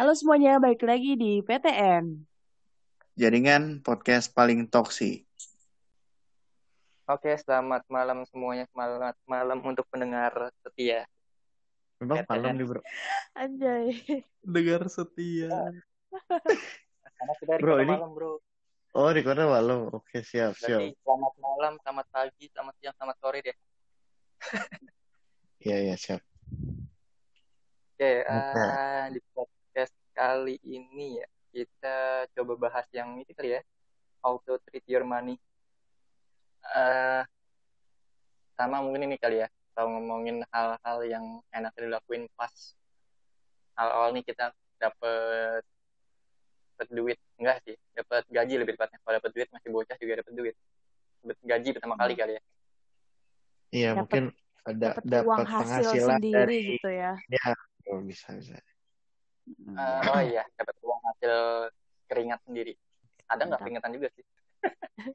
Halo semuanya, balik lagi di PTN. Jaringan podcast paling toksi. Oke, selamat malam semuanya. Selamat malam untuk pendengar setia. Memang malam nih bro. Anjay. Dengar setia. Karena kita Bro, ini- malam, bro. Oh recordnya malam. Oke siap siap. Berarti selamat malam, selamat pagi, selamat siang, selamat sore deh. Iya iya siap. Oke, Oke. ah, di podcast kali ini ya, kita coba bahas yang ini kali ya. How to treat your money. Eh, sama mungkin ini kali ya. Tahu ngomongin hal-hal yang enak dilakuin pas awal nih kita dapet dapet duit enggak sih dapat gaji lebih tepatnya kalau dapet duit masih bocah juga dapet duit dapet gaji pertama kali kali ya Iya mungkin ada Dapat dapat uang hasil penghasilan sendiri dari gitu ya. ya oh, bisa bisa. Eh, oh iya dapat uang hasil keringat sendiri ada nggak Mantap. keringatan juga sih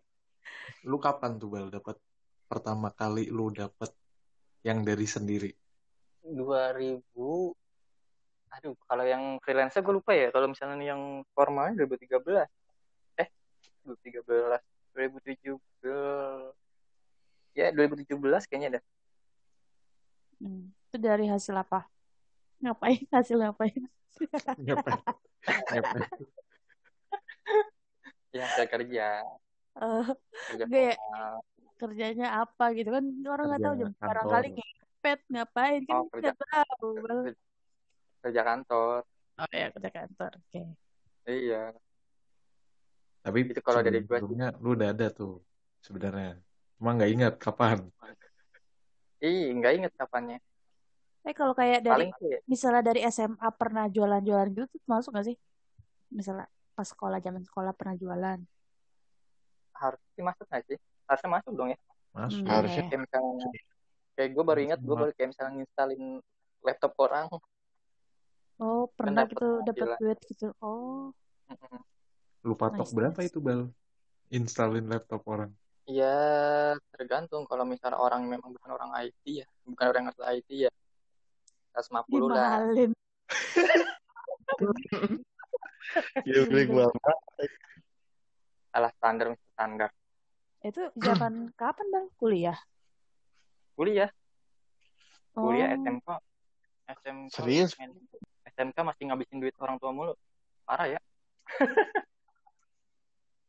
Lu kapan tuh Bal dapat pertama kali lu dapat yang dari sendiri? 2000 aduh kalau yang freelancer gue lupa ya kalau misalnya yang formalnya 2013 eh 2013 2017 ya 2017 kayaknya dah Hmm. Itu dari hasil apa? Ngapain? Hasil ngapain? Ngapain? Ngapain? yang saya kerja Eh, kerja ya? kerjanya apa gitu kan orang nggak tahu Kerja barangkali ngepet ngapain kan Oh, kerja- nggak tahu Bang. kerja kantor oh ya kerja kantor oke iya Tapi Itu kalau dari gua sih. sebelumnya lu udah ada tuh sebenarnya. Cuma nggak ingat kapan. ih nggak inget kapannya eh kalau kayak dari paling misalnya dari SMA pernah jualan-jualan gitu tuh masuk nggak sih misalnya pas sekolah zaman sekolah pernah jualan harus sih masuk nggak sih harusnya masuk dong ya Masuk. Hmm, Harusnya. iya. kayak misalnya kayak gue baru ingat gue baru kayak misalnya nginstalin laptop orang oh pernah dapet gitu dapat duit gitu oh Mm-mm. Lu patok Nice, berapa nice. itu Bal? Installin laptop orang. ya tergantung kalau misalnya orang memang bukan orang IT ya bukan orang asli IT ya 150 lah. Ya beli gua salah standar standar. Itu zaman kapan bang? Kuliah? Kuliah. Kuliah Oh. SMK SMK Serius? SMK masih ngabisin duit orang tua mulu. Parah ya.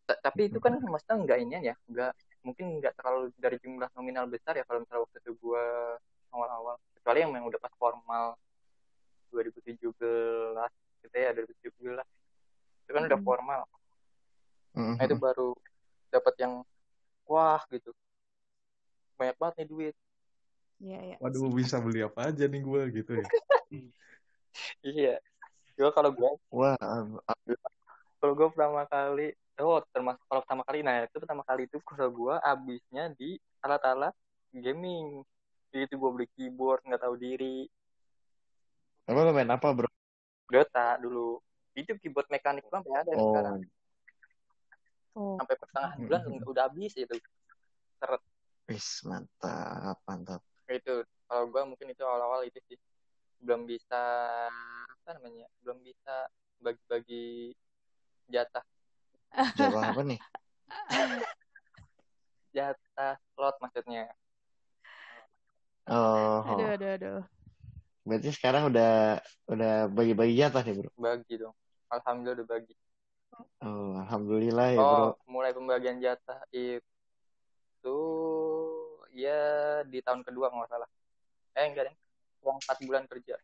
Ta- tapi itu kan maksudnya enggak ini ya? Enggak mungkin enggak terlalu dari jumlah nominal besar ya kalau misalnya waktu itu gua awal-awal kecuali yang memang udah pas formal 2017 gitu ya 2017 itu kan udah Mm. formal Mm-mm. nah itu baru dapat yang wah gitu banyak banget nih duit Iya, iya. Waduh bisa beli apa aja nih gue gitu ya. iya gua kalau gua Wah kalau gue pertama kali oh termasuk kalau pertama kali nah itu pertama kali itu kalau gue abisnya di alat-alat gaming itu gue beli keyboard nggak tahu diri. Apa lo main apa bro? Dota dulu. Itu keyboard mekanik sampai ada Oh. sekarang. Oh, sampai pertengahan bulan udah habis itu. Seret. Wis mantap mantap. itu kalau gue mungkin itu awal-awal itu sih. Belum bisa apa namanya belum bisa bagi-bagi jatah. Jawab apa nih? jatah slot maksudnya Oh, aduh, aduh, aduh. berarti sekarang udah udah bagi-bagi jatah nih bro. bagi dong alhamdulillah udah bagi Oh, alhamdulillah ya Oh, bro. mulai pembagian jatah itu ya di tahun kedua kalau nggak salah. Eh enggak deh, uang 4 bulan kerja.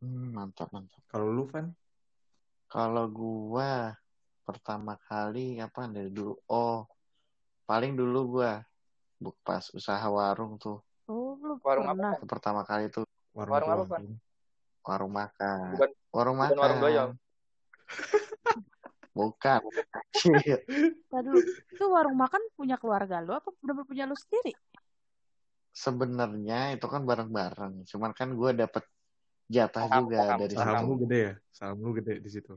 Hmm, mantap mantap. Kalau lu Van? Kalau gua pertama kali apa dari dulu? Oh, paling dulu gua buk pas usaha warung tuh. Oh, lu Warung apa, pernah. Itu pertama kali tuh Warung, Warung apa. Van? warung makan. Bukan warung bukan makan. warung doyong. Bukan. Tadi itu warung makan punya keluarga lu apa udah punya lu sendiri? Sebenarnya itu kan bareng-bareng. Cuman kan gua dapet jatah Paham, juga paham. dari Saham lu gede ya? Saham lu gede di situ.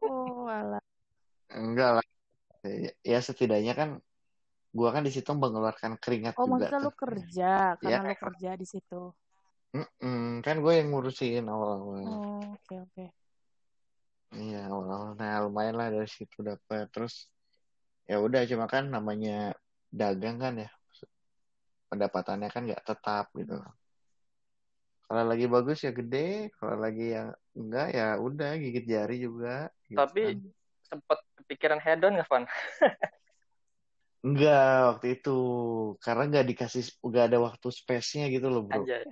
Oh, alah. Enggak lah. Ya setidaknya kan gua kan di situ mengeluarkan keringat Oh, juga maksudnya lu kerja karena Iya. lu kerja di situ. Mm-mm, kan gue yang ngurusin awal-awal. Oh, oke oke. Iya, awal-awal. Nah, lumayan lah dari situ dapat. Terus ya udah cuma kan namanya dagang kan ya. Pendapatannya kan nggak tetap gitu. Kalau lagi bagus ya gede, kalau lagi yang enggak ya udah gigit jari juga. gitu Tapi kan. sempet kepikiran hedon nggak, Van? Enggak waktu itu karena nggak dikasih nggak ada waktu space-nya gitu loh bro. Anjay.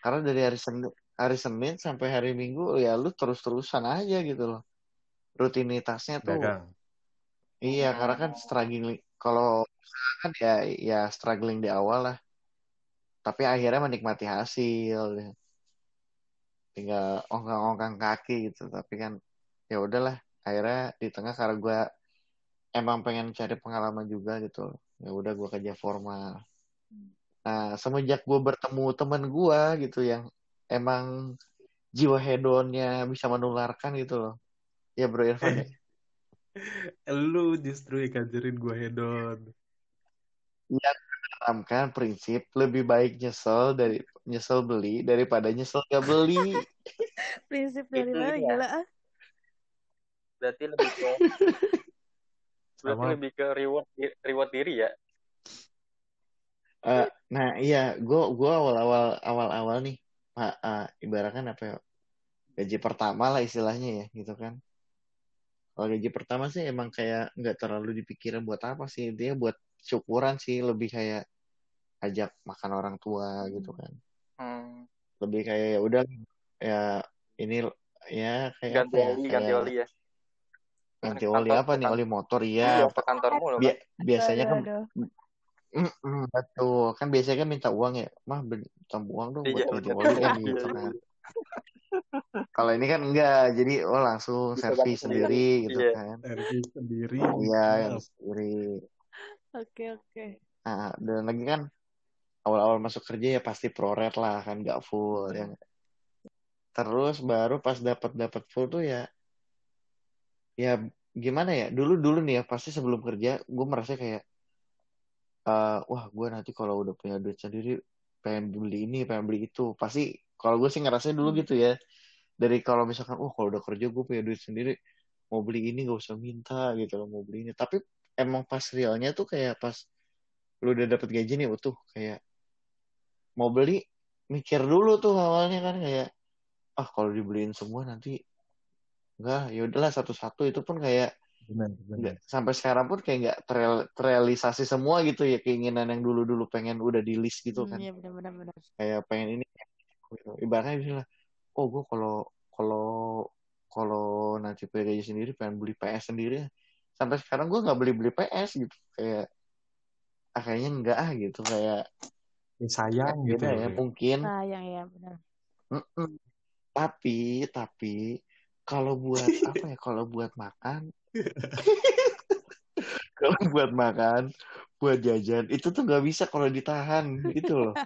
Karena dari hari Senin hari Senin sampai hari Minggu ya lu terus-terusan aja gitu loh. Rutinitasnya tuh dagang iya Hmm. karena kan struggling kalau kan ya ya struggling di awal lah. Tapi akhirnya menikmati hasil. Tinggal ongkang-ongkang kaki gitu. Tapi kan ya udahlah akhirnya di tengah karena gue emang pengen cari pengalaman juga gitu. Ya udah gue kerja formal. Nah, semenjak gue bertemu teman gue gitu yang emang jiwa hedonnya bisa menularkan gitu loh. Ya bro Irfan ya. lu justru yang ngajarin gue hedon Yang menanamkan prinsip lebih baik nyesel dari nyesel beli daripada nyesel gak beli. Prinsip dari mana ya. gila ah. Berarti lebih ke berarti Sama. lebih ke reward reward diri ya. Eh, nah iya, gue gua awal-awal awal-awal nih, Pak, eh, ibaratkan apa ya, gaji pertama lah istilahnya ya, gitu kan. Kalau gaji pertama sih emang kayak nggak terlalu dipikirin buat apa sih, dia buat syukuran sih, lebih kayak ajak makan orang tua gitu kan. Hmm. Lebih kayak ya udah ya ini ya kayak Ganti ya, oli, ganti oli ya. Ganti Kantor- oli apa nih, kantor- oli motor Iya, iya. ke kantormu loh Bi- kan. biasanya kan aduh. Mm-mm, betul kan biasanya kan minta uang ya mah minta uang dong buat Iya, ganti bener. oli kan Iya, gitu iya. kan kalau ini kan enggak jadi oh langsung servis sendiri. gitu Iya. kan servis sendiri iya Siap. yang sendiri Oke oke. nah, dan lagi kan awal-awal masuk kerja ya pasti proret lah kan nggak full yang terus baru pas dapat dapat full tuh ya ya gimana ya? Dulu dulu nih ya pasti sebelum kerja gue merasa kayak eh, wah gue nanti kalau udah punya duit sendiri pengen beli ini pengen beli itu. Pasti kalau gue sih ngerasain dulu gitu ya. Dari kalau misalkan oh kalau udah kerja gue punya duit sendiri mau beli ini gak usah minta gitu loh mau beli ini. Tapi emang pas realnya tuh kayak pas lu udah dapet gaji nih utuh kayak mau beli mikir dulu tuh awalnya kan kayak ah kalau dibeliin semua nanti enggak ya udahlah satu-satu itu pun kayak benar benar nggak sampai sekarang pun kayak nggak terreal- terrealisasi semua gitu ya keinginan yang dulu-dulu pengen udah di list gitu Hmm, kan Iya benar benar benar. kayak pengen ini gitu. ibaratnya misalnya oh gue kalau kalau kalau nanti gaji sendiri pengen beli PS sendiri sampai sekarang gue nggak beli beli PS gitu kayak ah, kayaknya enggak ah gitu kayak Ya, sayang gitu beda ya Bre. mungkin Sayang ya benar. Mm-mm. tapi tapi kalau buat apa ya kalau buat makan? Kalau buat makan buat jajan itu tuh nggak bisa kalau ditahan itu loh.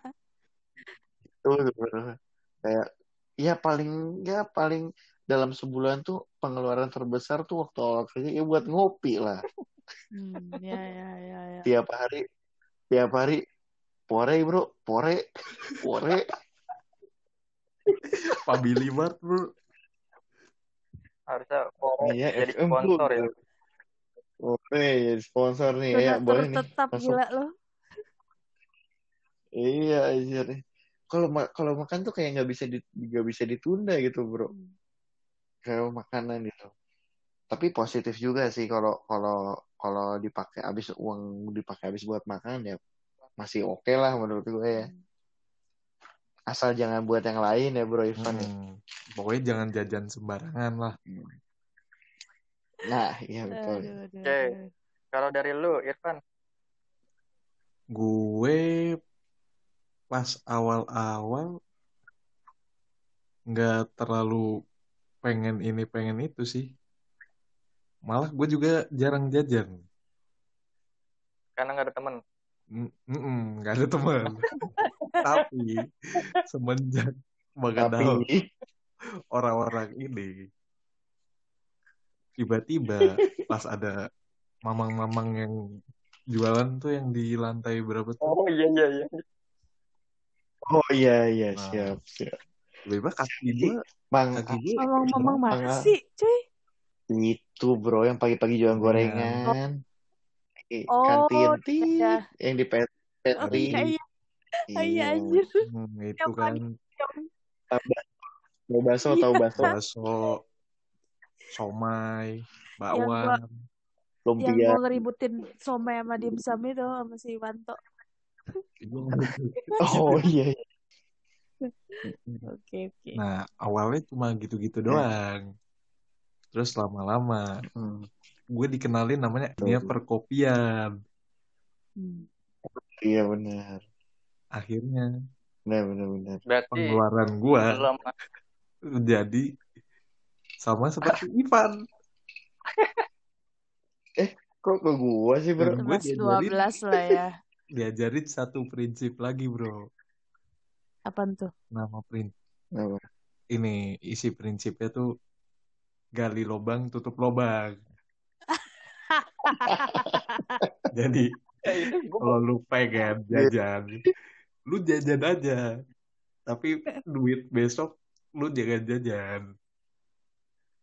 Itu kayak ya paling ya paling dalam sebulan tuh pengeluaran terbesar tuh waktu awal kerja ya buat ngopi lah. Hmm, ya ya ya ya. tiap hari tiap hari pore bro pore pore. Family Mart bro Harusnya Pore Iya, jadi FM sponsor ya. Jadi sponsor nih ya Donatur boleh nih tetap Masuk. gila loh. Iya, anjir. Kalau ma- kalau makan tuh kayak nggak bisa di nggak bisa ditunda gitu, bro. Hmm. Kayak makanan gitu. Tapi positif juga sih kalau kalau kalau dipakai habis uang dipakai habis buat makan ya masih oke lah menurut gue ya. Asal jangan buat yang lain ya, bro Irfan. ya. Hmm. pokoknya jangan jajan sembarangan lah Nah, iya betul. Oke. aduh. Kalau dari lu, Irfan, gue pas awal-awal nggak terlalu pengen ini pengen itu sih malah gue juga jarang jajan karena nggak ada temen. Mm, nggak ada teman tapi semenjak mengenal Tapi orang-orang ini tiba-tiba pas ada mamang-mamang yang jualan tuh yang di lantai berapa tuh Oh iya iya iya. oh iya iya Nah. siap siap. tiba-tiba kaki gue Mang kaki gue Mamang-mamang mana Tengah. sih, cuy? Itu bro yang pagi-pagi jualan Iya. gorengan. Oh, kantin iya. tit, yang di pet- Oh pantry. iya iya. Iya Iya. anjir. Hmm, itu Yang kan Tahu bakso, Iya. tahu bakso, bakso, somai, Yang gua bakwan. yang lumpia. gua ngeributin somai sama dimsum itu sama si Wanto. Oh iya. iya. Oke oke. Nah, awalnya cuma gitu-gitu Ya. doang. Terus lama-lama Hmm. gue dikenalin namanya dunia perkopian. Hmm. Iya benar. Akhirnya Benar benar benar. Berarti pengeluaran belum jadi sama seperti Ivan. Kok ke gua sih bro? Dua diajarin, belas lah ya. diajarin satu prinsip lagi bro. Apaan tuh? Nama prinsip Apa? ini isi prinsipnya tuh gali lubang tutup lubang. Jadi ya kalau lu pengen jajan, lu jajan aja. Tapi duit besok lu jangan jajan.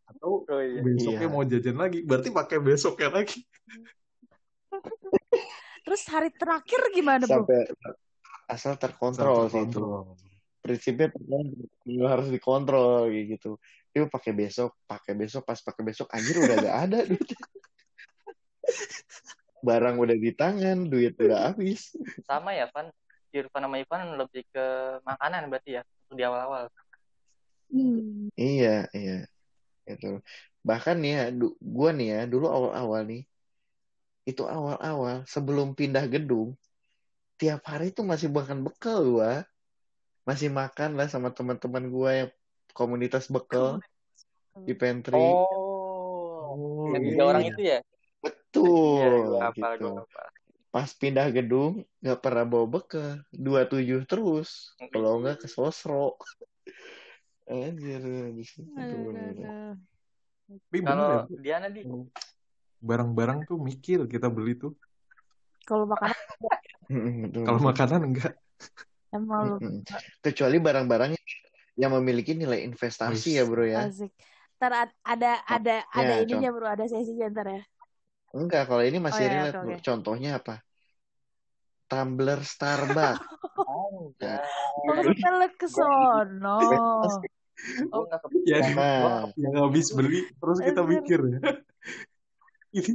Atau oh iya besoknya Iya. mau jajan lagi, berarti pakai besoknya lagi. Terus hari terakhir gimana bro? Sampai asal terkontrol sih itu. Prinsipnya terkontrol, harus dikontrol kayak gitu. Dia pakai besok, pakai besok, pas pakai besok anjir udah gak ada duit. Barang udah di tangan, duit udah habis. sama ya Van Irfan sama Ivan lebih ke makanan berarti ya di awal-awal Hmm. Iya, iya. Gitu. Bahkan nih ya, gua nih ya, dulu awal-awal nih, itu awal-awal sebelum pindah gedung, tiap hari tuh masih makan bekal gua. Masih makan lah sama teman-teman gua yang komunitas bekal di pantry. oh Oh, yang iya. tiga orang itu ya Betul, iya gue hafal gitu. gue hafal Pas pindah gedung, nggak pernah bawa bekal. 27 terus. Kalau nggak ke sosro. Anjir, bener ya, kalau Bu. Diana di barang-barang tuh mikir kita beli tuh. Kalau makanan betul. Kalau makanan enggak. emang Mm-mm. Kecuali barang-barang yang memiliki nilai investasi Wis. ya bro ya. asik. Ntar ad- ada ada ada Ya, ininya bro, ada sesinya ntar ya. Enggak, kalau ini masih Oh, ya, relate oke. Contohnya apa? Tumbler Starbucks. Oh, kita lu ke sono. Ya, Nah, yang habis beli terus kita mikir ya. Ini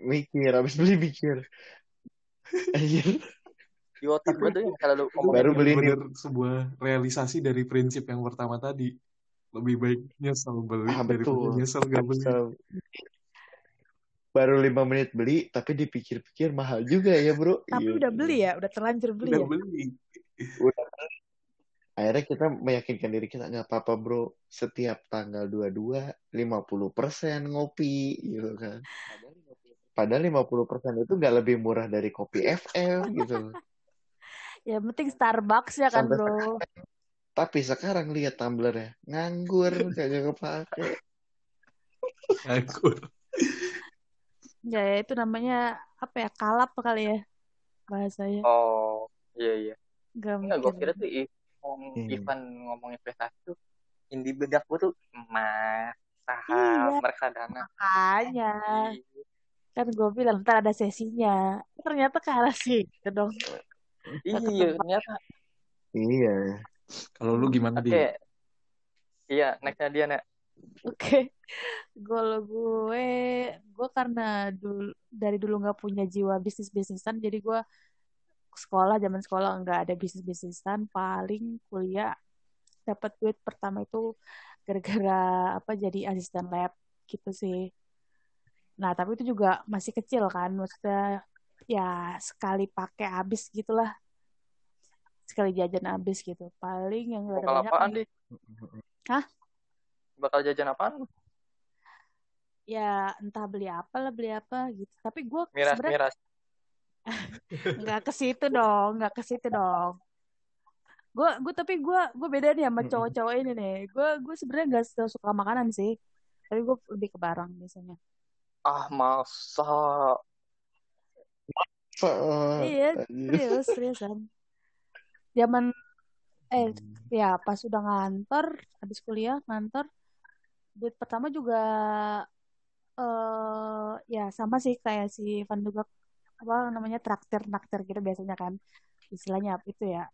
mikir, habis beli mikir. Anjir, di otak gue tuh yang kalau Baru beli bener-bener sebuah realisasi dari prinsip yang pertama tadi. Lebih baik nyesel beli Ah, daripada betul. nyesel gak beli. Baru lima menit beli, tapi dipikir-pikir mahal juga ya bro. Tapi Iya. udah beli ya, udah terlanjur beli Udah ya. beli. Udah. Akhirnya kita meyakinkan diri kita nggak apa-apa bro. Setiap tanggal 22, 50% ngopi gitu kan. Padahal 50% itu nggak lebih murah dari kopi FM gitu. Ya penting Starbucks ya kan Sampai bro. Tapi sekarang lihat tumblernya nganggur kagak kepake. Nganggur. Ya, ya itu namanya apa ya kalap kali ya bahasanya. oh iya iya Gak Enggak, gue kira tuh I- ngomong Hmm. Ivan ngomong investasi tuh yang di bedak gue tuh emas, saham, Iya. reksadana. Makanya kan gue bilang ntar ada sesinya. Ternyata ke arah situ dong. Iya, ternyata. Iya. Kalau lu gimana Oke. di? Iya, nextnya dia, Nek. Oke, kalau gue, gue karena dulu dari dulu nggak punya jiwa bisnis bisnisan, jadi gue sekolah zaman sekolah nggak ada bisnis bisnisan, paling kuliah dapat duit pertama itu gara-gara apa jadi asisten lab gitu sih. Nah tapi itu juga masih kecil kan, maksudnya ya sekali pakai habis gitulah, sekali jajan habis gitu. Paling yang gak ada apaan? Hah? Bakal jajan apaan? ya entah beli apa lah beli apa gitu tapi gue Miras, sebenarnya miras. nggak ke situ dong nggak ke situ dong gue gue tapi gue gue beda nih sama cowok-cowok ini nih gue gue sebenarnya nggak suka makanan sih tapi gue lebih ke barang biasanya Ah, masa. Fuck. iya serius seriusan zaman eh ya pas udah ngantor habis kuliah ngantor duit pertama juga eh ya sama sih kayak si Van juga apa namanya traktir traktir gitu biasanya kan istilahnya apa itu ya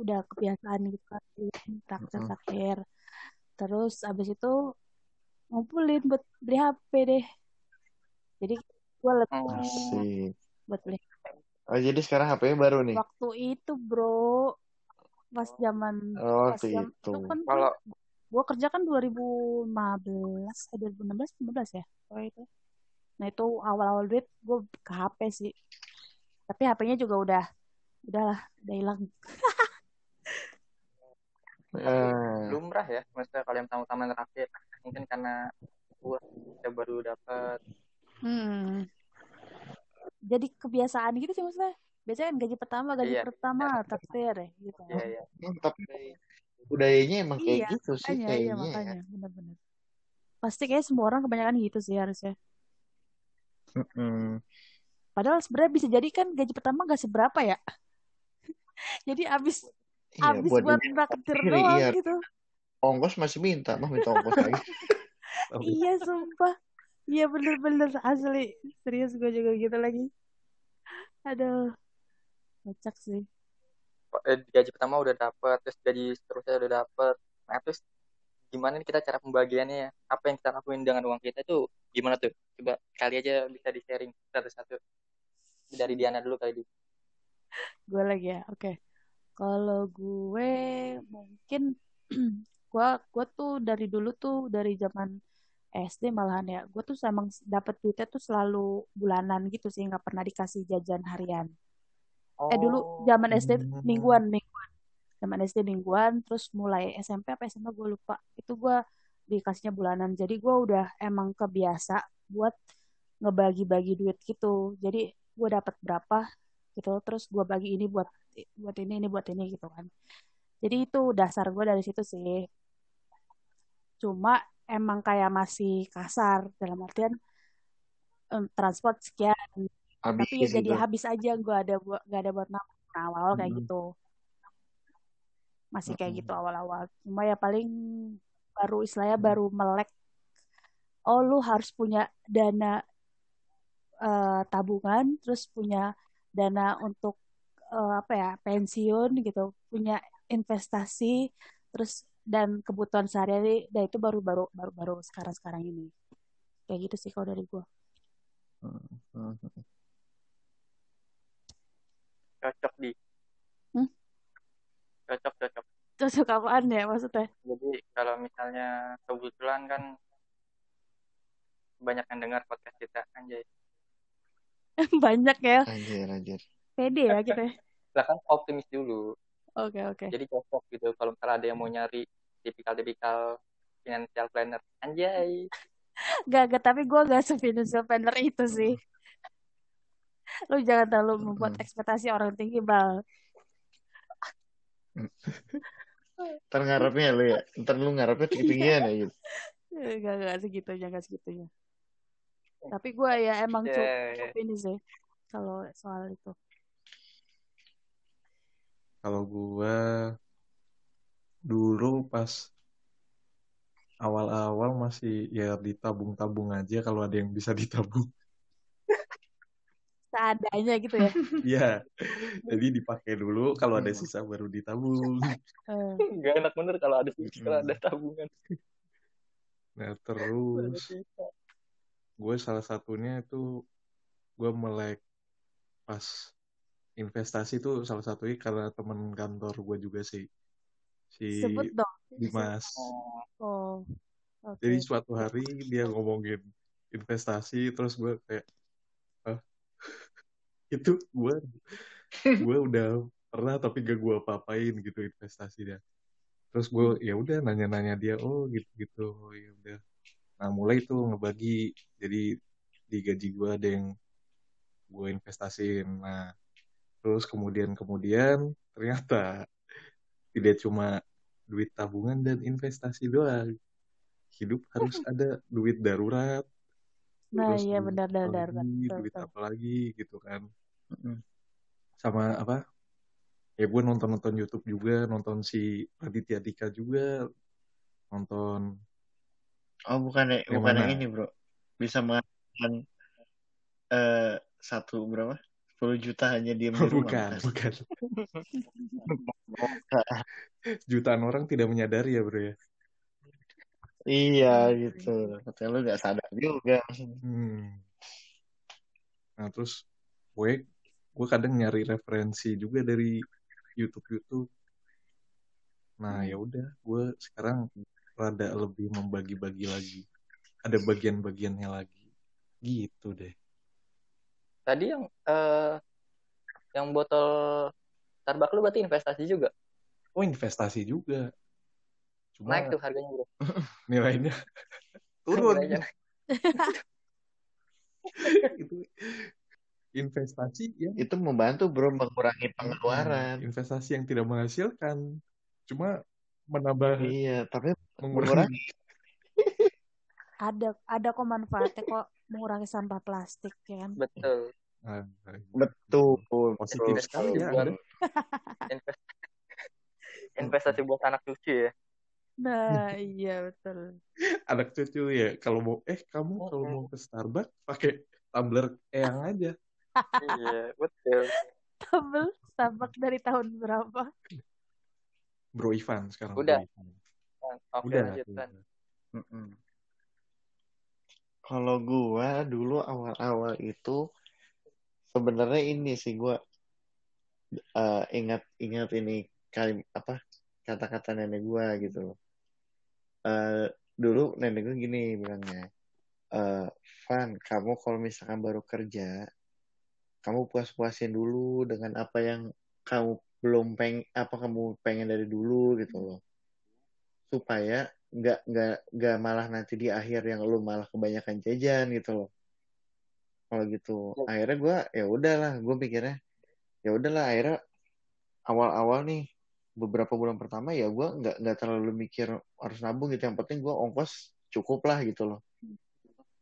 udah kebiasaan gitu kan traktir traktir terus abis itu ngumpulin buat beli HP deh jadi gue lebih Oh, Asik. buat beli Oh, jadi sekarang HP-nya baru nih. waktu itu bro pas zaman Oh, pas waktu jam itu. itu kan kalau gue kerja kan 2015 eh 2016 15 ya oh itu. Nah itu awal-awal duit gue ke HP sih. Tapi HP-nya juga udah udahlah udah hilang. Tapi Eh, lumrah ya maksudnya kalau yang tamu-tamu terakhir. Mungkin karena gua kita baru dapat hmm. jadi kebiasaan gitu sih maksudnya. Biasanya kan gaji pertama gaji iya pertama traktir ya gitu. Iya iya. Hmm, tapi budayanya emang kayak iya gitu sih makanya iya kayaknya ya. makanya benar-benar pasti kayak semua orang kebanyakan gitu sih harusnya. Mm-mm. padahal sebenarnya bisa jadi kan gaji pertama gak seberapa ya. Jadi abis Iya, abis buat buat sendiri, doang iya. gitu. Ongkos masih minta, mah minta ongkos lagi. Iya sumpah. Iya bener-bener asli. Serius gue juga gitu lagi. Aduh kocak sih Eh, gaji pertama udah dapet terus gaji seterusnya udah dapet. Nah terus gimana nih kita cara pembagiannya ya? Apa yang kita lakuin dengan uang kita tuh gimana tuh? Coba kali aja bisa di sharing satu-satu. Dari Diana dulu kali di gue lagi ya? Oke. Kalau gue mungkin gue gue tuh dari dulu tuh dari zaman SD malahan ya gue tuh emang dapet duitnya tuh selalu bulanan gitu sih nggak pernah dikasih jajan harian eh dulu oh. zaman SD Hmm. mingguan mingguan. Zaman SD mingguan terus mulai SMP apa SMA gue lupa. Itu gue dikasihnya bulanan. Jadi gue udah emang kebiasa buat ngebagi-bagi duit gitu. Jadi gue dapat berapa gitu terus gue bagi ini buat buat ini ini buat ini gitu kan. Jadi itu dasar gue dari situ sih. Cuma emang kayak masih kasar dalam artian em, transport sekian tapi ya Habis jadi gitu. habis aja gue ada buat gak ada buat nabung Nah, awal-awal kayak Mm-mm. gitu masih kayak gitu Mm-mm. awal-awal cuma ya paling baru istilahnya Mm. baru melek oh lu harus punya dana eh, tabungan terus punya dana untuk eh, apa ya pensiun gitu punya investasi terus dan kebutuhan sehari-hari dan itu baru baru baru baru sekarang sekarang ini kayak gitu sih kalau dari gue Mm-mm. Cocok di. Hmm? cocok cocok. Cocok apaan ya maksudnya? Jadi kalau misalnya kebetulan kan banyak yang dengar podcast kita anjay. Banyak ya. Anjir, anjir. pede ya gitu ya. Lah kan optimis dulu. Oke oke. Jadi cocok gitu kalau misalnya ada yang mau nyari tipikal-tipikal financial planner. Anjay. Gak, gak, tapi gue gak se-financial planner itu sih. Lu jangan terlalu membuat Mm-mm. ekspektasi orang tinggi, Bal. Ntar ngarepnya lu ya. Ntar lu ngarepnya tinggi-tinggian ya gitu. Gak, gak segitunya, gak segitunya. Tapi gue ya emang cukup, Anjay. cukup ini sih. Kalau soal itu. kalau gua dulu pas awal-awal masih ya ditabung-tabung aja kalau ada yang bisa ditabung. Seadanya gitu ya. Iya, jadi dipakai dulu kalau ada Hmm. sisa baru ditabung. Eh, Gak enak bener kalau ada kalau Mm-mm. ada tabungan Nah terus sisa. gue salah satunya itu gue melek pas investasi tuh salah satunya karena temen kantor gue juga sih si sebut dong. Dimas. Oh, oke. Jadi suatu hari dia ngomongin investasi terus gue kayak ah itu gue gue udah pernah tapi gak gue apa-apain gitu investasi dia. Terus gue ya udah nanya-nanya dia oh gitu-gitu ya udah. Nah mulai tuh ngebagi jadi di gaji gue ada yang gue investasiin. Nah terus kemudian kemudian ternyata tidak cuma duit tabungan dan investasi doang. Hidup harus ada duit darurat, Nah, terus iya duit benar betul, duit betul. apa lagi gitu kan. Mm-mm. Sama apa? Ya gue nonton-nonton YouTube juga, nonton si Raditya Dika juga, nonton Oh, bukan yang bukan yang ini, Bro. bisa menghasilkan eh, satu berapa 10 juta hanya diem di rumah bukan bukan. bukan jutaan orang tidak menyadari ya bro ya iya gitu katanya lu nggak sadar juga Hmm. Nah terus gue gue kadang nyari referensi juga dari YouTube YouTube. Nah ya udah gue sekarang rada lebih membagi-bagi lagi. Ada bagian-bagiannya lagi. Gitu deh. Tadi yang eh, yang botol Starbucks lu berarti investasi juga. Oh investasi juga. Cuma Naik tuh harganya bro. nilainya turun. Itu investasi yang itu membantu bro mengurangi pengeluaran investasi yang tidak menghasilkan cuma menambah iya tapi mengurangi mengurangi Ada ada kok manfaatnya kok mengurangi sampah plastik ya kan. Betul. Nah, betul positif betul. sekali ya Buat- Anda. Invest- investasi buat anak cucu ya. Nah, iya betul. anak cucu ya kalau mau eh kamu kalau mau ke Starbucks pakai tumbler eyang aja iya, betul. Tabel Starbucks dari tahun berapa? Bro Ivan sekarang Udah. Bro Ivan. Nah, Oke, udah. Kalau gua dulu awal-awal itu sebenarnya ini sih gua eh, ingat-ingat ini kali apa kata-kata nenek gua gitu loh. Eh, dulu nenek gua gini bilangnya, eh, Van, kamu kalau misalkan baru kerja, kamu puas-puasin dulu dengan apa yang kamu belum peng apa kamu pengen dari dulu gitu loh. Supaya nggak nggak nggak malah nanti di akhir yang lu malah kebanyakan jajan gitu loh. Kalau gitu. Akhirnya gue ya udahlah gue pikirnya ya udahlah akhirnya awal-awal nih beberapa bulan pertama ya gue nggak nggak terlalu mikir harus nabung gitu. Yang penting gue ongkos cukup lah gitu loh.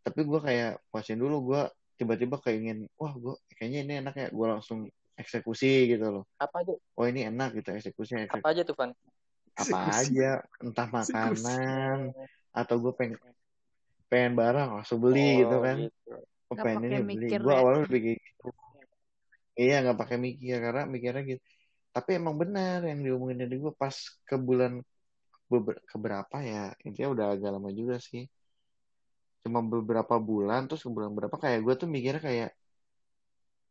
Tapi gue kayak puasin dulu gue tiba-tiba keingin wah gue kayaknya ini enak ya gue langsung eksekusi gitu loh Apa aja? oh ini enak gitu eksekusi eksekusi Apa aja tuh, Van? apa Eksekusi. aja entah makanan atau gue pengen pengen barang langsung beli gitu Oh, kan gitu. Nggak pengen pakai ini beli mikir gue ya. awalnya lebih kayak gitu iya nggak pakai mikir karena mikirnya gitu tapi emang benar yang diomongin dari gue pas ke bulan keberapa ya intinya udah agak lama juga sih cuma beberapa bulan terus bulan berapa kayak gue tuh mikirnya kayak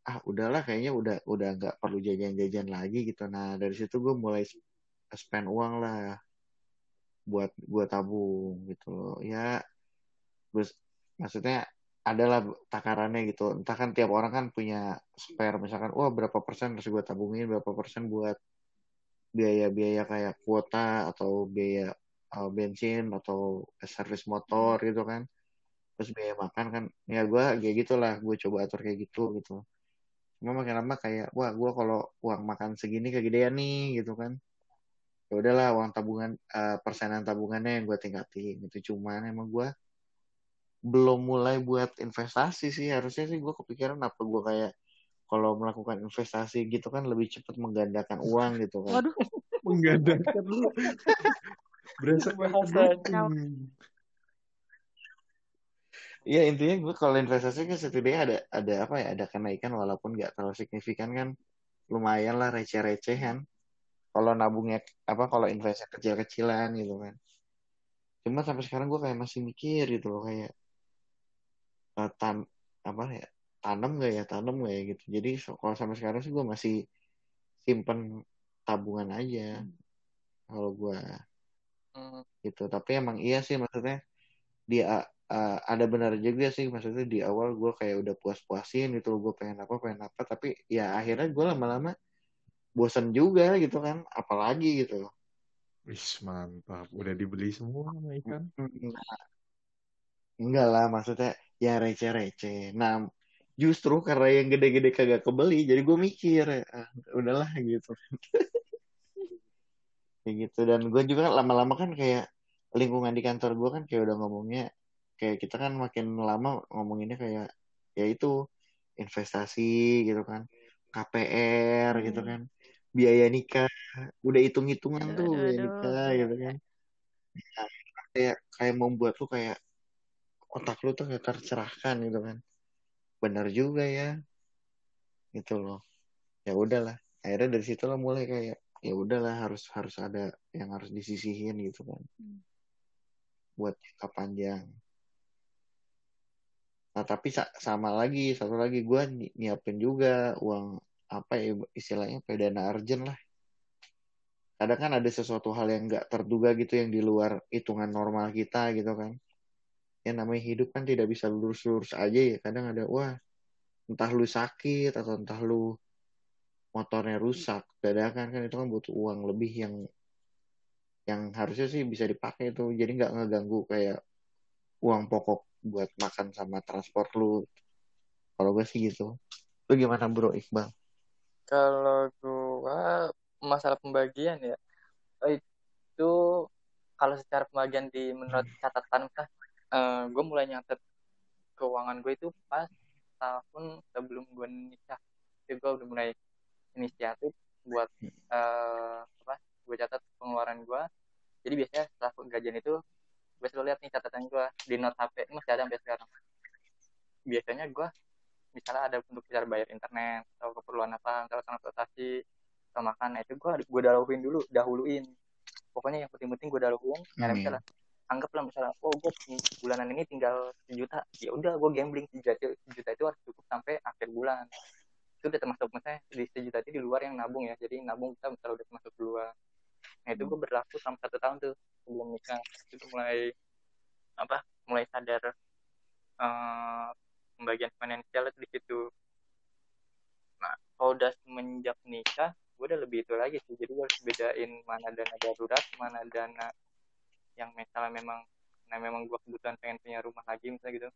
ah udahlah kayaknya udah udah nggak perlu jajan-jajan lagi gitu. Nah dari situ gue mulai spend uang lah buat buat tabung gitu ya terus maksudnya adalah takarannya gitu. Entah kan tiap orang kan punya spare misalkan wah berapa persen? Harus gue tabungin berapa persen buat biaya-biaya kayak kuota atau biaya uh, bensin atau servis motor gitu kan terus biaya makan kan ya gue kayak gitulah gue coba atur kayak gitu gitu. Cuma makin lama kayak wah gue kalau uang makan segini kegedean nih gitu kan. Ya udahlah uang tabungan eh, persenan tabungannya yang gue tingkatin itu cuman emang gue belum mulai buat investasi sih. Harusnya sih gue kepikiran apa gue kayak kalau melakukan investasi gitu kan lebih cepat menggandakan uang gitu kan. Waduh, menggandakan lu berasa Bahasa. Iya intinya gue kalau investasi kan setidaknya ada ada apa ya ada kenaikan walaupun nggak terlalu signifikan kan. Lumayan lah receh-receh kan. Kalau nabungnya apa kalau investasi kecil-kecilan gitu kan. Cuma sampai sekarang gue kayak masih mikir gitu loh kayak eh, tan apa ya tanam nggak ya tanam nggak ya gitu. Jadi so- kalau sampai sekarang sih gue masih simpen tabungan aja kalau gue Hmm, gitu. Tapi emang iya sih maksudnya dia uh, ada benar juga sih maksudnya di awal gue kayak udah puas-puasin gitu gue pengen apa pengen apa tapi ya akhirnya gue lama-lama bosan juga gitu kan apalagi gitu Wih, mantap. Udah dibeli semua sama ikan. Nah, enggak lah maksudnya ya receh-receh. Nah justru karena yang gede-gede kagak kebeli jadi gue mikir ah, udahlah gitu. Kayak gitu. Dan gue juga lama-lama kan kayak lingkungan di kantor gue kan kayak udah ngomongnya kayak kita kan makin lama ngomonginnya kayak ya itu investasi gitu kan KPR gitu kan biaya nikah udah hitung-hitungan Aduh, tuh aduh, biaya aduh. nikah gitu kan. Nah, kayak kayak membuat lu kayak otak lu tuh gak tercerahkan gitu kan. Benar juga ya gitu loh. Ya udahlah akhirnya dari situ lah mulai kayak ya udahlah harus harus ada yang harus disisihin gitu kan. Hmm. buat jangka panjang nah tapi sa- sama lagi satu lagi gue nyiapin juga uang apa ya istilahnya ya, dana urgent lah. Kadang kan ada sesuatu hal yang nggak terduga gitu yang di luar hitungan normal kita gitu kan. Ya namanya hidup kan tidak bisa lurus-lurus aja ya kadang ada wah entah lu sakit atau entah lu motornya rusak. Dadakan kan itu kan butuh uang lebih yang yang harusnya sih bisa dipakai itu jadi nggak ngeganggu kayak uang pokok buat makan sama transport lu kalau gue sih gitu lu gimana bro Iqbal Kalau gua masalah pembagian ya, itu kalau secara pembagian di menurut catatan kah, eh, gue mulai nyatet keuangan gue itu pas tahun sebelum gue nikah. Jadi gue udah mulai inisiatif buat eh, apa? Gue catat pengeluaran gue. Jadi biasanya setelah gajian itu gue selalu lihat nih catatan gue di note HP ini masih ada sampai sekarang. Biasanya gue misalnya ada untuk bicara bayar internet atau keperluan apa misalnya transportasi atau makan nah itu gue gue dahuluin dulu dahuluin pokoknya yang penting-penting gue dahuluin nah Hmm. misalnya anggaplah misalnya oh gue bulanan ini tinggal sejuta ya udah gue gambling sejuta, sejuta itu harus cukup sampai akhir bulan itu udah termasuk misalnya di sejuta itu di luar yang nabung ya jadi nabung kita misalnya udah termasuk dua nah itu gue berlaku selama satu tahun tuh sebelum nikah. Itu mulai apa mulai sadar eh, pembagian finansial itu di situ. Nah kalau udah semenjak nikah gue udah lebih itu lagi sih. Jadi gue harus bedain mana dana darurat mana dana yang misalnya memang nah memang gue kebutuhan pengen punya rumah lagi misalnya gitu.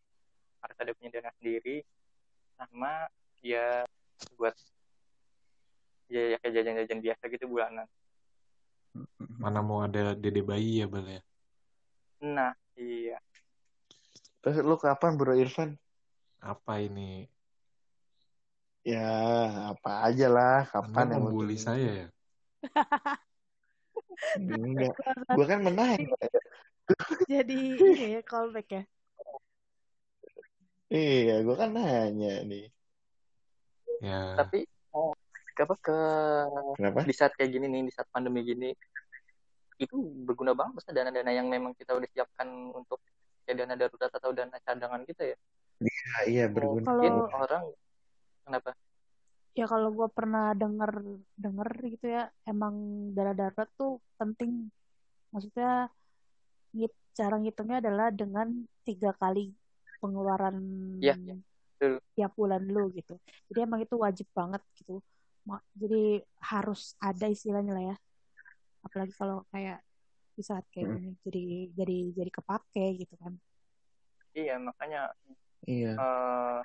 Harus ada punya dana sendiri sama ya buat ya, ya kayak jajan-jajan biasa gitu bulanan Mana mau ada dede bayi ya, Bal ya? nah iya. Terus lu kapan bro Irfan? Apa ini? ya apa aja lah Anda kapan yang membuli saya ya? enggak. Gue kan menang. Jadi ini ya callback ya. iya gue kan nanya nih. Ya, tapi oh, apa ke kenapa? di saat kayak gini nih di saat pandemi gini itu berguna banget Mas, dana-dana yang memang kita udah siapkan untuk kayak dana darurat atau dana cadangan kita ya Ah, iya berguna mungkin Kalau- orang kenapa Ya kalau gue pernah denger denger gitu ya, emang dana darurat tuh penting. Maksudnya ngit, cara ngitungnya adalah dengan tiga kali pengeluaran Iya, iya, betul. tiap bulan lu gitu. Jadi emang itu wajib banget gitu. Jadi harus ada istilahnya lah ya. Apalagi kalau kayak di saat kayak Hmm. gini, jadi jadi jadi kepake gitu kan. iya makanya iya eh,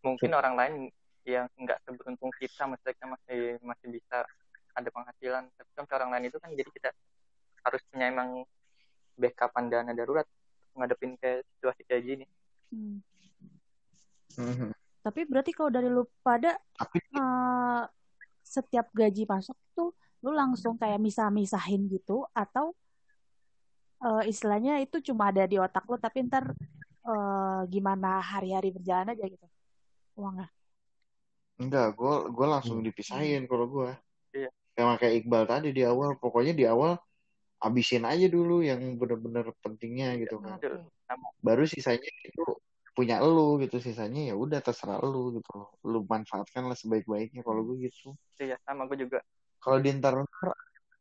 mungkin orang lain yang nggak seberuntung kita maksudnya masih masih bisa ada penghasilan tapi kan ke orang lain itu kan jadi kita harus punya emang backupan dana darurat ngadepin kayak situasi kayak gini Hmm. Mhm. Tapi berarti kalau dari lu pada tapi eh, setiap gaji masuk tuh lu langsung kayak misah-misahin gitu atau eh, istilahnya itu cuma ada di otak lu tapi ntar eh, gimana hari-hari berjalan aja gitu? Uangnya. enggak gue gue langsung Hmm. dipisahin kalau gue Iya. sama kayak Iqbal tadi di awal pokoknya di awal abisin aja dulu yang bener-bener pentingnya gitu kan. Baru sisanya itu punya lu gitu sisanya ya udah terserah lu gitu lu manfaatkan lah sebaik-baiknya kalau gue gitu. Iya sama gue juga kalau di ntar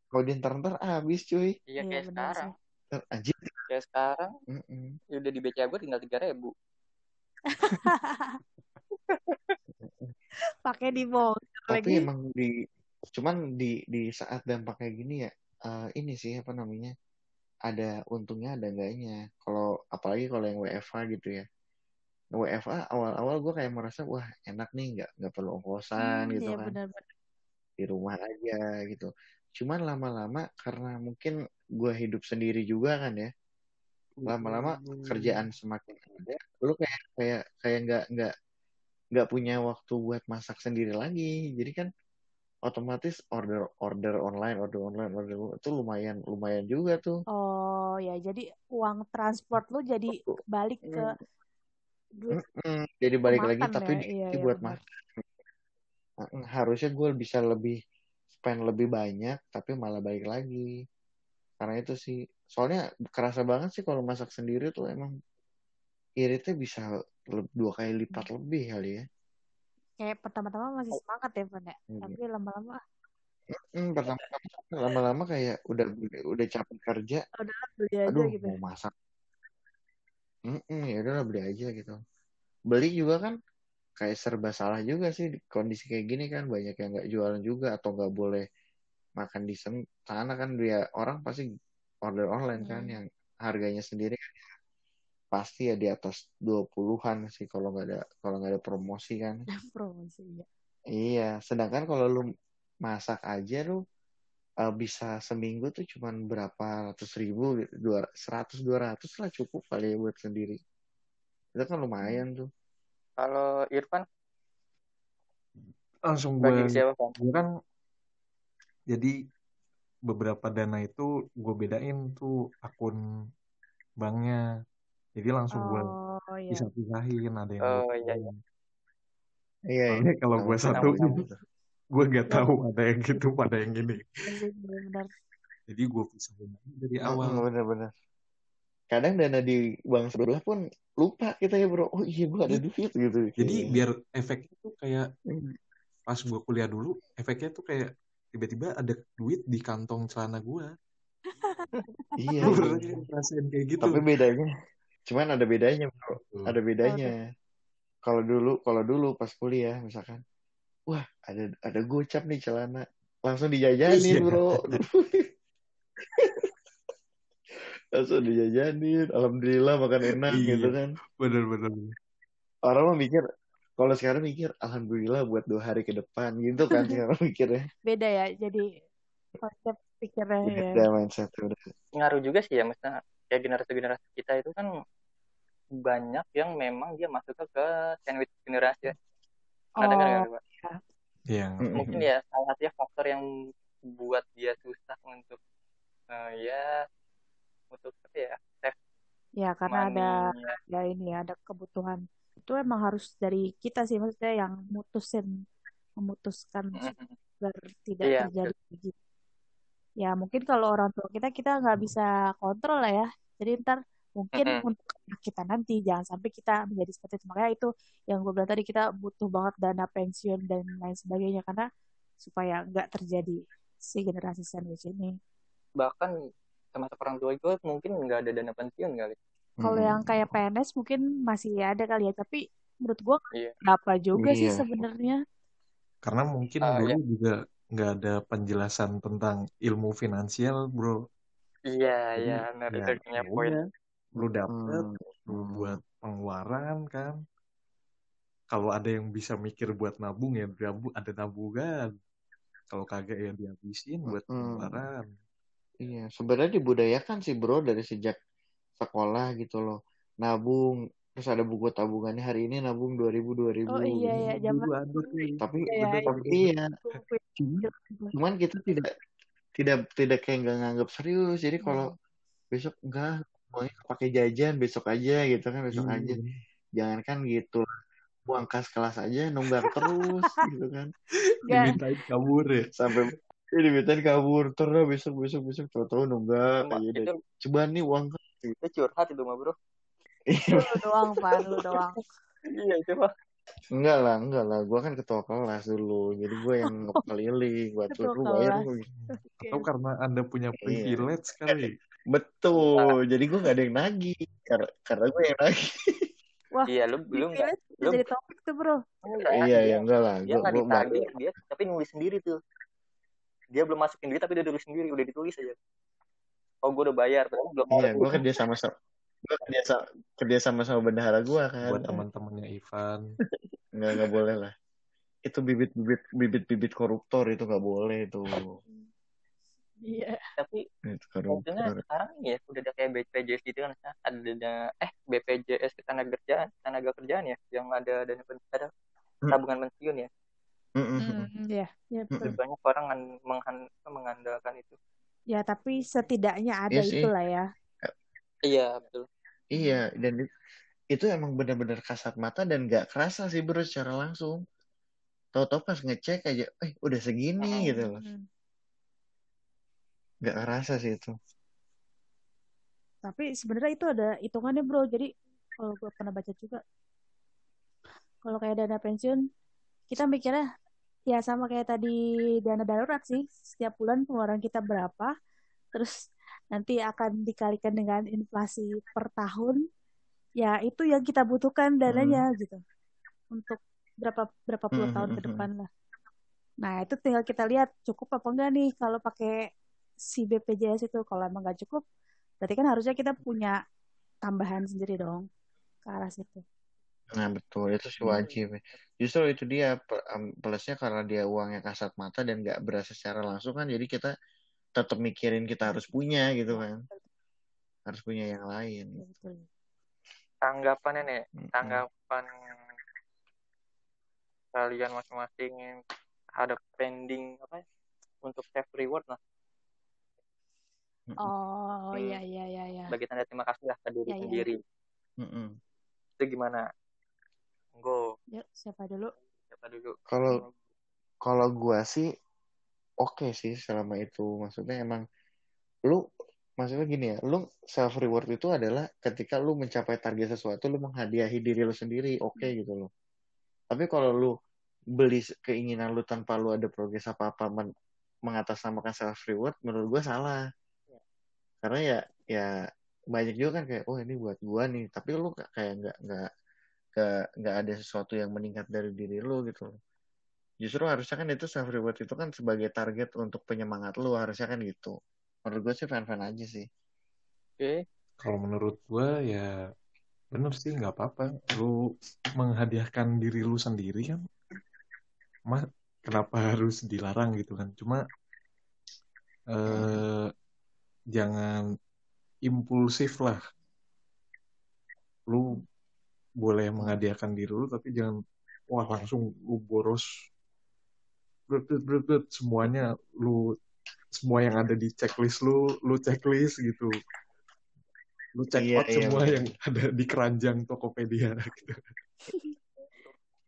kalau di ntar habis cuy. Iya Iya, kayak benar sekarang. Ntar, anjir. Kayak sekarang Mm-mm. ya udah di BCA gue tinggal tiga ribu. Pakai di bongkar tapi lagi. emang di cuman di di saat dampak kayak gini ya eh, ini sih apa namanya ada untungnya ada enggaknya. Kalau apalagi kalau yang WFH gitu ya. WFH awal-awal gue kayak merasa wah enak nih nggak nggak perlu ongkosan Hmm, gitu iya kan. benar-benar. Di rumah aja gitu cuman lama-lama karena mungkin gue hidup sendiri juga kan ya lama-lama kerjaan semakin ada lu kayak kayak kayak nggak nggak nggak punya waktu buat masak sendiri lagi jadi kan otomatis order order online order online order itu lumayan lumayan juga tuh Oh ya, jadi uang transport lu jadi balik ke duit Mm-mm. Jadi balik lagi makan tapi ya. Iya, iya buat makan. Harusnya gue bisa lebih spend lebih banyak tapi malah balik lagi. Karena itu sih. Soalnya kerasa banget sih kalau masak sendiri tuh emang iritnya bisa dua kali lipat lebih kali ya. Kayak pertama-tama masih semangat ya, Van ya. Iya. Tapi lama-lama Hmm, pertama lama-lama kayak udah udah capek kerja, udahlah beli aja aduh gitu. mau masak. Mm-mm, ya udahlah beli aja gitu. Beli juga kan kayak serba salah juga sih di kondisi kayak gini kan banyak yang nggak jualan juga atau nggak boleh makan di sana kan dia orang pasti order online kan Hmm. yang harganya sendiri kan ya pasti ya di atas 20-an sih kalau nggak ada kalau nggak ada promosi kan. Promosi ya. Iya, sedangkan kalau lu masak aja lu uh, bisa seminggu tuh cuman berapa ratus ribu, gitu. dua seratus dua ratus lah cukup kali ya buat sendiri. Itu kan lumayan tuh. Kalau Irfan langsung bagi gue siapa gue kan jadi beberapa dana itu gue bedain tuh akun banknya jadi langsung gue Oh iya. bisa pisahin ada yang Oh, gue iya, iya. Iya, iya. Kalau gue satu gue nggak tahu ada yang gitu pada yang gini Benar. jadi gue pisahin dari Mm-mm, awal Bener-bener. Kadang dana di bank sebelah pun lupa kita ya bro. Oh iya gue ada duit gitu. jadi Kayak- biar efeknya tuh kayak Hmm. pas gue kuliah dulu efeknya tuh kayak tiba-tiba ada duit di kantong celana gue Iya. iya. ngerasain kayak gitu Tapi bedanya, cuman ada bedanya bro. Tuh. Ada bedanya. Kalau dulu, kalau dulu pas kuliah misalkan, wah ada ada gocap nih celana, langsung dijajanin Iya. bro. langsung dijajanin, alhamdulillah makan enak Iya. gitu kan. bener-bener Orang mah mikir, kalau sekarang mikir, alhamdulillah buat dua hari ke depan gitu kan sekarang mikirnya. Beda ya. Jadi konsep pikirnya ya. Beda mindset udah. ngaruh juga sih ya maksudnya kayak generasi-generasi kita itu kan banyak yang memang dia masuk ke sandwich generasi ya. Dengar Oh, nggak, Pak? yang Mm-mm. Mungkin ya salah satunya faktor yang buat dia susah untuk eh, ya untuk apa ya ya karena ada ya ini ya ada kebutuhan. Itu emang harus dari kita sih maksudnya yang mutusin memutuskan agar tidak Iya, terjadi begitu. Ya mungkin kalau orang tua kita kita nggak bisa kontrol lah ya. Jadi ntar mungkin Mm-mm. untuk kita nanti jangan sampai kita menjadi seperti itu. Makanya itu yang gue bilang tadi kita butuh banget dana pensiun dan lain sebagainya karena supaya nggak terjadi si generasi sandwich ini. Bahkan termasuk orang tua gue mungkin nggak ada dana pensiun kali. Kalau Mm-mm. yang kayak PNS mungkin masih ada kali ya, tapi menurut gue Iya. berapa juga sih Iya. sebenarnya. karena mungkin Ah, dulu ya. juga nggak ada penjelasan tentang ilmu finansial bro Iya, iya, benar ya, itu punya ya poin. lu dapet Hmm. lu Hmm. buat pengeluaran kan kalau ada yang bisa mikir buat nabung ya nabung ada nabungan kalau kagak ya dihabisin buat Hmm. Iya, sebenarnya dibudayakan sih bro dari sejak sekolah gitu loh. Nabung, terus ada buku tabungannya hari ini nabung 2000 2000 Oh iya ya, zaman Tapi Iya, bener, tapi bener. iya, buku cuman, itu. cuman kita tidak tidak tidak kayak nggak nganggap serius. Jadi kalau Hmm. besok enggak maunya pakai jajan besok aja gitu kan besok Iya. aja. Jangan kan gitu. Buang kas kelas aja nunggak terus gitu kan. Dimintain kabur ya Sampai dimintain kabur terus besok besok besok tahu-tahu nunggak itu Coba nih uang itu curhat itu mah bro. lu doang, Pak, lu doang. Iya itu mah. Enggak lah, enggak lah. Gua kan ketua kelas dulu. Jadi gue yang ngeliling buat lu bayar atau karena anda punya Iya. privilege kali Betul. Jadi gue gak ada yang nagih. Karena, karena gue yang nagih. Wah, Iya lu belum nggak privilege bisa lu jadi topik tuh, bro. enggak iya, dia ya enggak lah. dia Gue gue baru. ditagih dia tapi nulis sendiri tuh. Dia belum masukin duit tapi dia tulis sendiri udah ditulis aja. Oh gue udah bayar, padahal belum Iya, ada gue kerja sama sama gue kerja sama kerja sama sama bendahara gue kan. buat teman-temannya Ivan Enggak enggak boleh lah. Itu bibit-bibit bibit-bibit koruptor itu nggak boleh itu. Iya. tapi Itu koruptor. sekarang ya udah ada kayak BPJS gitu kan ada eh BPJS ketenaga kerjaan tenaga kerjaan ya yang ada dana pen- ada Hmm. tabungan pensiun ya Hmm, iya, iya betul. Banyak orang mengandalkan itu Ya, tapi setidaknya ada sih. itulah ya. Iya, betul. Iya, dan it- itu emang benar-benar kasat mata dan gak kerasa sih bro secara langsung. Tahu-tahu pas ngecek aja, eh udah segini Mm-mm. gitu loh. Gak kerasa sih itu. Tapi sebenarnya itu ada hitungannya bro. Jadi kalau gue pernah baca juga, kalau kayak dana pensiun, kita mikirnya ya sama kayak tadi dana darurat sih. Setiap bulan pengeluaran kita berapa, terus nanti akan dikalikan dengan inflasi per tahun. Ya itu yang kita butuhkan dananya gitu untuk berapa berapa puluh Hmm, tahun hmm, ke hmm. depan lah. Nah itu tinggal kita lihat cukup apa enggak nih kalau pakai si BPJS itu. Kalau emang nggak cukup, berarti kan harusnya kita punya tambahan sendiri dong ke arah situ. Nah betul, itu sih Hmm. wajib. Justru itu dia pe- em, plusnya karena dia uangnya kasat mata dan gak berasa secara langsung kan. Jadi kita tetap mikirin kita harus punya gitu kan. Harus punya yang lain. Ya, betul. Tanggapannya nih, Mm-mm. tanggapan kalian masing-masing ada pending apa ya, untuk self reward lah Mm-mm. Oh Hmm. iya iya iya iya. sebagai tanda terima kasih lah ke diri Ya, ya. sendiri Mm-mm. itu gimana Go. Yuk siapa dulu? siapa dulu? Kalau kalau gua sih oke sih selama itu. Maksudnya emang lu maksudnya gini ya, lu self reward itu adalah ketika lu mencapai target sesuatu lu menghadiahi diri lu sendiri, oke gitu loh. Tapi kalau lu beli keinginan lu tanpa lu ada progres apa-apa men- mengatasnamakan self reward menurut gua salah. Karena ya ya banyak juga kan kayak oh ini buat gua nih, tapi lu ka- kayak nggak nggak nggak nggak ada sesuatu yang meningkat dari diri lu gitu loh. Justru harusnya kan itu self reward itu kan sebagai target untuk penyemangat lu harusnya kan gitu. Menurut gue sih fan-fan aja sih. oke Kalau menurut gua ya bener sih nggak apa-apa. Lu menghadiahkan diri lu sendiri kan. Mah kenapa harus dilarang gitu kan? Cuma eh, jangan impulsif lah. Lu boleh menghadiahkan diri lu tapi jangan wah langsung lu boros brut, brut, brut, brut, semuanya lu semua yang ada di checklist lu lu checklist gitu lu check Iya, out iya, semua betul. yang ada di keranjang Tokopedia gitu.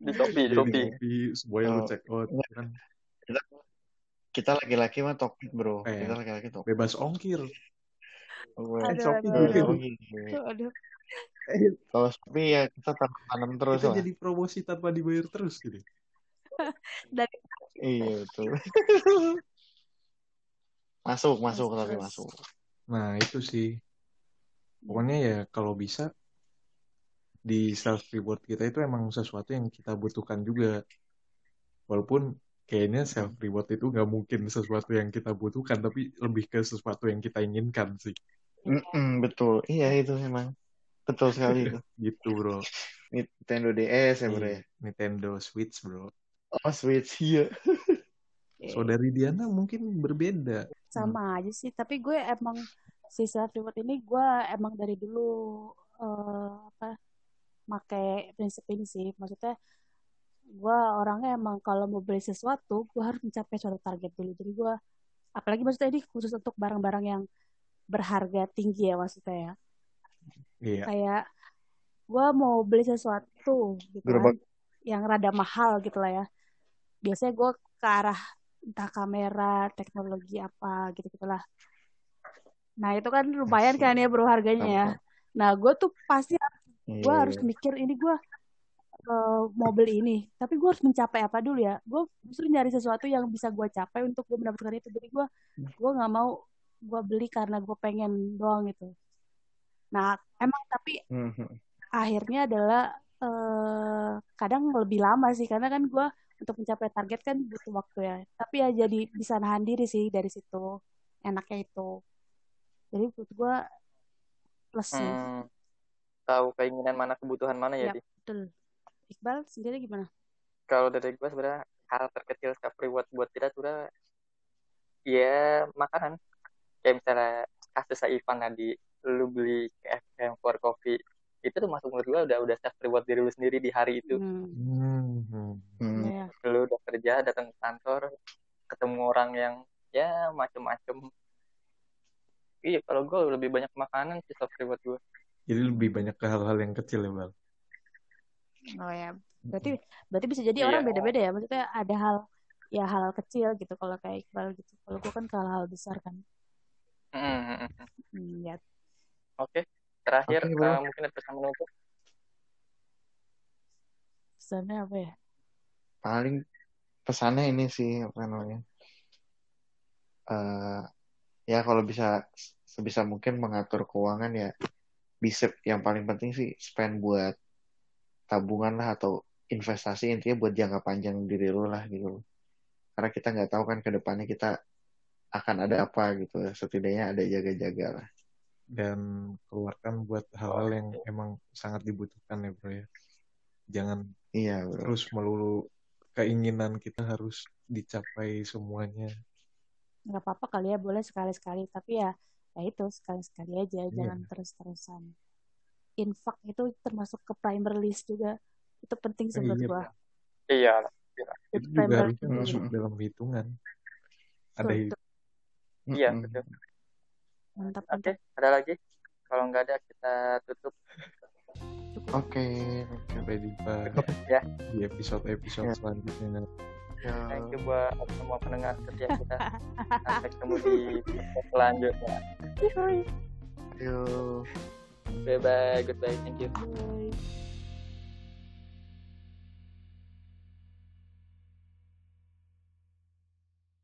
di Jadi Shopee kopi semuanya lu Oh, check out kan Kita, laki-laki mah topik bro. Eh. Kita laki-laki topik. bebas ongkir Gue Aduh, Shopee aduh, oh, gitu. Aduh. Kalau Shopee ya kita tanam terus kita lah. jadi promosi tanpa dibayar terus gitu Dari Iya betul. masuk, masuk Masuk tapi terus. masuk. nah itu sih pokoknya ya kalau bisa di self reward kita itu emang sesuatu yang kita butuhkan juga walaupun kayaknya self reward itu nggak mungkin sesuatu yang kita butuhkan tapi lebih ke sesuatu yang kita inginkan sih Mm-mm, betul. Iya itu memang. Betul sekali itu. gitu bro Nintendo DS ya bro ya. Iya, Nintendo Switch bro Oh Switch iya. saudari Diana mungkin berbeda sama aja sih. Tapi gue emang si self reward ini gue emang dari dulu eh, apa make prinsip ini sih. Maksudnya gue orangnya emang kalau mau beli sesuatu gue harus mencapai suatu target dulu. Jadi gue apalagi maksudnya ini khusus untuk barang-barang yang berharga tinggi ya maksudnya ya. Iya Kayak gue mau beli sesuatu gitu Gerobak. kan yang rada mahal gitu lah ya. Biasanya gue ke arah entah kamera, teknologi apa gitu gitulah. Nah itu kan lumayan kan ya bro harganya ya. Nah gue tuh pasti gue Iya. harus mikir ini gue eh, mau beli ini, tapi gue harus mencapai apa dulu ya. Gue justru nyari sesuatu yang bisa gue capai untuk gue mendapatkan itu. Jadi gue gue nggak mau gue beli karena gue pengen doang gitu. Nah emang tapi Mhm. akhirnya adalah eh, kadang lebih lama sih karena kan gue untuk mencapai target kan butuh waktu ya. Tapi ya jadi bisa nahan diri sih dari situ. Enaknya itu. Jadi menurut gue plus sih. hmm, tahu keinginan mana kebutuhan mana ya Ya, Di? betul. Iqbal sendiri gimana? kalau dari gue sebenarnya hal terkecil self reward buat kita tuh udah ya makanan kayak misalnya kasus Ivan tadi lu beli KFM for coffee itu tuh masuk menurut gue udah udah self reward diri lu sendiri di hari itu Hmm, Hmm, hmm. Hmm. ya. lu udah kerja datang ke kantor ketemu orang yang ya macem-macem iya kalau gue lebih banyak makanan sih self reward gue Jadi lebih banyak ke hal-hal yang kecil ya, Bal. Oh ya, berarti berarti bisa jadi Iya. orang beda-beda ya. Maksudnya ada hal ya hal kecil gitu kalau kayak Iqbal gitu. Kalau gue kan ke hal-hal besar kan. Mm-mm. Iya. Oke terakhir Oke, bro. eh, mungkin ada pesan menutup Pesannya apa ya? paling pesannya ini sih apa namanya eh ya kalau bisa sebisa mungkin mengatur keuangan ya bisa yang paling penting sih spend buat tabungan lah atau investasi intinya buat jangka panjang diri lu lah gitu karena kita nggak tahu kan ke depannya kita akan ada apa gitu setidaknya ada jaga-jaga lah Dan keluarkan buat hal-hal yang emang sangat dibutuhkan ya, bro ya. Jangan iya bro terus melulu keinginan kita harus dicapai semuanya. Nggak apa-apa kali ya, boleh sekali-sekali. Tapi ya, ya itu sekali-sekali aja, Iya. jangan terus-terusan. Infak itu termasuk ke primer list juga. Itu penting sih menurut iya, gua. iya Itu juga primer harusnya masuk dalam hitungan. Ada betul. iya betul Mantap, oke mantap. ada lagi kalau nggak ada kita tutup oke sampai jumpa ya. di episode-episode Ya. selanjutnya. Ya. thank you buat semua pendengar setia kita sampai ketemu di episode selanjutnya Yuk. bye bye goodbye thank you Bye.